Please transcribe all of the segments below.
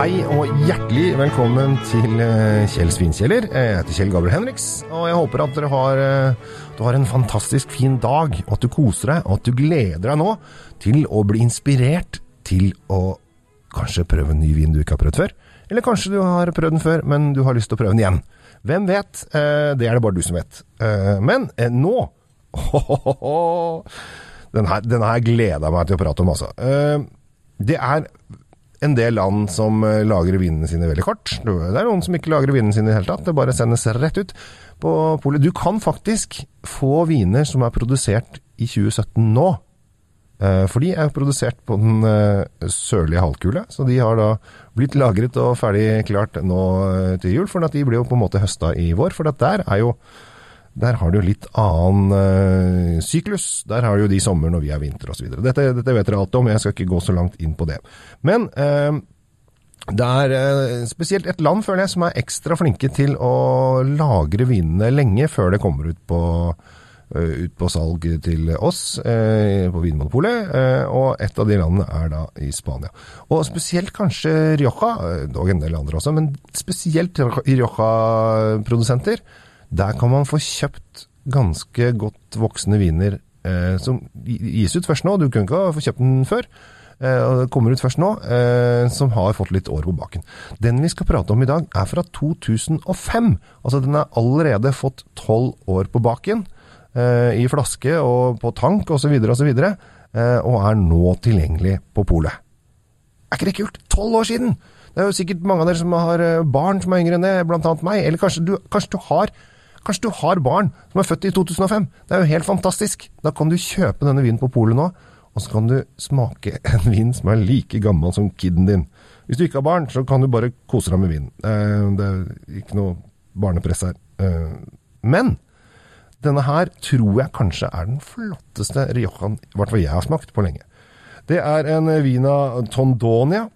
Hei og hjertelig velkommen til eh, Kjell Svinkjeller. Jeg heter Kjell Gabriel Henriks, og jeg håper at dere har, eh, du har en fantastisk fin dag, og at du koser deg, og at du gleder deg nå til å bli inspirert til å kanskje prøve en ny vin du ikke har prøvd før. Eller kanskje du har prøvd den før, men du har lyst til å prøve den igjen. Hvem vet? Eh, Det er det bare du som vet. Eh, Men eh, nå Den her, her gleder jeg meg til å prate om, altså. Eh, Det er en del land som eh, lagrer vinene sine veldig kort. Det er noen som ikke lagrer vinene sine i det hele tatt. Det bare sendes rett ut på polet. Du kan faktisk få viner som er produsert i 2017 nå. Eh, For de er produsert på den eh, sørlige halvkule, så de har da blitt lagret og ferdig klart nå til jul. For de blir jo på en måte høsta i vår. For der er jo der har du litt annen eh, syklus. Der har du jo de sommer når vi er vinter osv. Dette, dette vet dere alt om, jeg skal ikke gå så langt inn på det. Men eh, det er eh, spesielt et land, føler jeg, som er ekstra flinke til å lagre vinene lenge før det kommer ut på, ut på salg til oss på Vinmonopolet. Og et av de landene er da i Spania. Og spesielt kanskje Rioja, dog og en del andre også, men spesielt Rioja-produsenter. Der kan man få kjøpt ganske godt voksne viner eh, som gis ut først nå. Du kunne ikke få kjøpt den før. Eh, og kommer ut først nå, eh, som har fått litt år på baken. Den vi skal prate om i dag, er fra 2005. Altså den har allerede fått tolv år på baken. Eh, I flaske og på tank osv. osv. Eh, og er nå tilgjengelig på polet. Er ikke det kult? Tolv år siden! Det er jo sikkert mange av dere som har barn som er yngre enn det, blant annet meg. Eller kanskje du, kanskje du har Kanskje du har barn som er født i 2005. Det er jo helt fantastisk. Da kan du kjøpe denne vinen på polet nå, og så kan du smake en vin som er like gammel som kiden din. Hvis du ikke har barn, så kan du bare kose deg med vinen. Eh, Det er ikke noe barnepress her. Eh, Men denne her tror jeg kanskje er den flotteste Riojan, jeg har smakt på lenge. Det er en Vina Tondonia,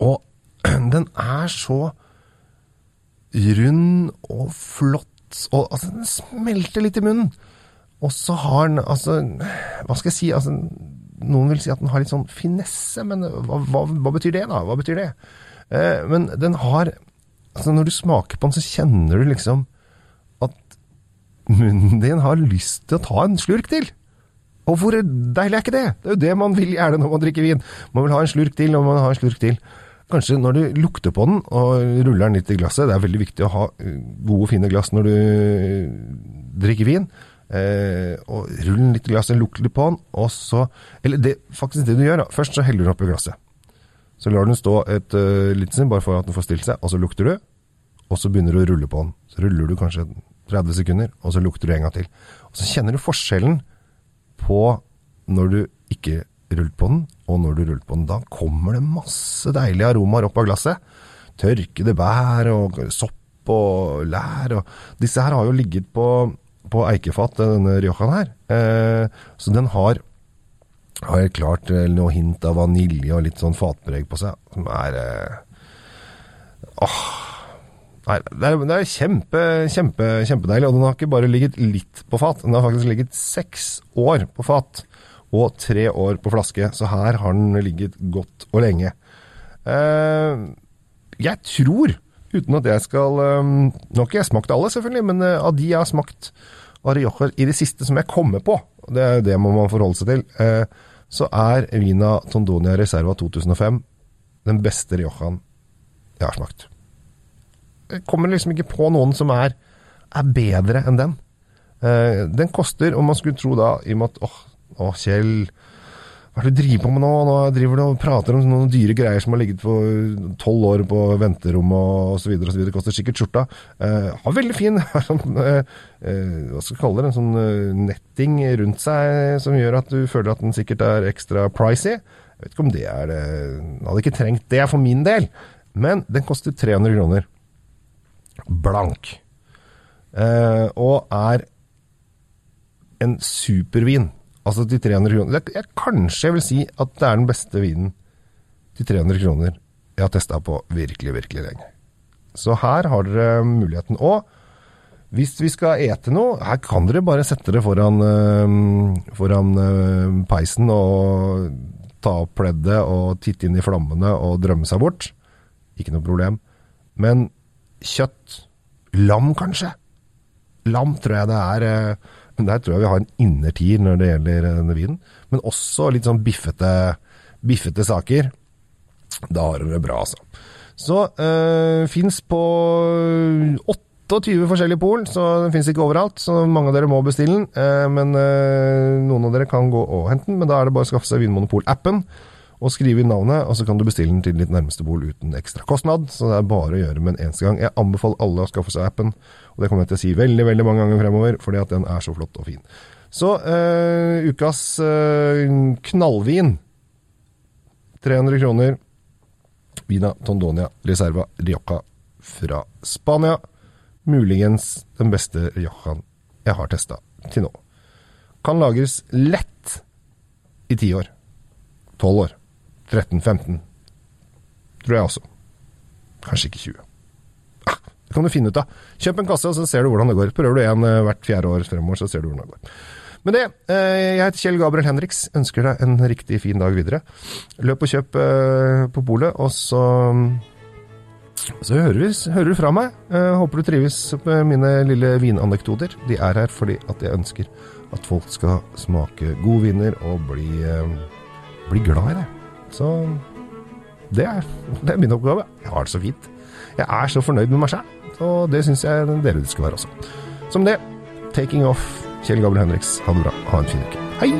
og den er så rund og flott, og altså, den smelter litt i munnen. Og så har den, altså, hva skal jeg si, altså, noen vil si at den har litt sånn finesse, men hva, hva, hva betyr det da? Hva betyr det? Eh, men den har, altså når du smaker på den, så kjenner du liksom at munnen din har lyst til å ta en slurk til. Og hvor deilig er ikke det? Det er jo det man vil gjerne når man drikker vin. Man vil ha en slurk til, og man vil ha en slurk til. Kanskje når du lukter på den og ruller den litt i glasset, det er veldig viktig å ha eh, gode, fine glass når du eh, drikker vin. Eh, og rull den litt i glasset, lukk litt på den, og så Eller det, faktisk det du gjør, da. Først så heller du den oppi glasset. Så lar den stå et uh, litt stund, bare for at den får stilt seg, og så lukter du. Og så begynner du å rulle på den. Så ruller du kanskje 30 sekunder, og så lukter du en gang til. Og så kjenner du forskjellen på når du ikke rullet på den, og når du rullet på den. Da kommer det masse deilige aromaer opp av glasset. Tørkede bær og sopp og lær. Og disse her har jo ligget på, på eikefat, denne Riojaen her. Eh, så den har, har klart eh, noe hint av vanilje og litt sånn fatpreg på seg, som er eh, Åh. Nei, det er, det er kjempe, kjempe, kjempedeilig, og den har ikke bare ligget litt på fat, den har faktisk ligget seks år på fat, og tre år på flaske, så her har den ligget godt og lenge. Eh, jeg tror, uten at jeg skal eh, Nå har ikke jeg smakt alle, selvfølgelig, men eh, av de jeg har smakt av Rioja i det siste som jeg kommer på, det, er jo det må man forholde seg til, så er Vina Tondonia Reserva 2005 den beste Riojaen jeg har smakt. Jeg kommer liksom ikke på noen som er, er bedre enn den. Den koster, om man skulle tro da, i og med at åh, åh Kjell, hva er det du driver på med nå? Nå driver du og prater om noen dyre greier som har ligget på tolv år på venterommet videre. Det koster sikkert skjorta. Eh, har veldig fin sånn, eh, eh, hva skal jeg kalle det, en sånn eh, netting rundt seg som gjør at du føler at den sikkert er ekstra pricy. Jeg vet ikke om det er det. Jeg hadde ikke trengt det for min del. Men den koster 300 kroner. Blank. Eh, og er en supervin. Altså til 300 kroner. Det, jeg, kanskje jeg vil si at det er den beste vinen til 300 kroner jeg har testa på virkelig, virkelig lenge. Så her har dere muligheten. Og hvis vi skal ete noe, her kan dere bare sette det foran, øh, foran øh, peisen og ta opp pleddet og titte inn i flammene og drømme seg bort. ikke noe problem. Men kjøtt Lam, kanskje? Lam tror jeg det er. Eh, Men der tror jeg vi har en innertier når det gjelder eh, denne vinen. Men også litt sånn biffete, biffete saker. Da har dere det bra, altså. Så øh, fins på 28 forskjellige pol, så den fins ikke overalt. Så mange av dere må bestille den. Øh, men øh, noen av dere kan gå og hente den. Men da er det bare å skaffe seg Vinmonopol-appen og skrive inn navnet, og så kan du bestille den til ditt nærmeste bol uten ekstra kostnad. Så det er bare å gjøre med en eneste gang. Jeg anbefaler alle å skaffe seg appen, og det kommer jeg til å si veldig veldig mange ganger fremover, fordi at den er så flott og fin. Så øh, ukas øh, knallvin 300 kroner. Vina Tondonia Reserva Rioja fra Spania. Muligens den beste Riojaen jeg har testa til nå. Kan lagres lett i 10 år. 12 år. 13-15. Tror jeg også. Kanskje ikke 20. Ah, det kan du finne ut av. Kjøp en kasse, og så ser du hvordan det går. Prøver du en eh, hvert fjerde år fremover, så ser du hvordan det går. Med det, eh, jeg heter Kjell Gabriel Henriks. Ønsker deg en riktig fin dag videre. Løp og kjøp eh, på polet, og så så hører, vi, hører du fra meg. Eh, håper du trives med mine lille vinanekdoter. De er her fordi at jeg ønsker at folk skal smake gode viner og bli, bli glad i det. Så det er, det er min oppgave. Jeg har det så fint. Jeg er så fornøyd med meg selv, og det syns jeg dere skal være også. Som det, taking off. Kjell Gabriel Henriks, ha det bra. Ha en fin uke. Hei!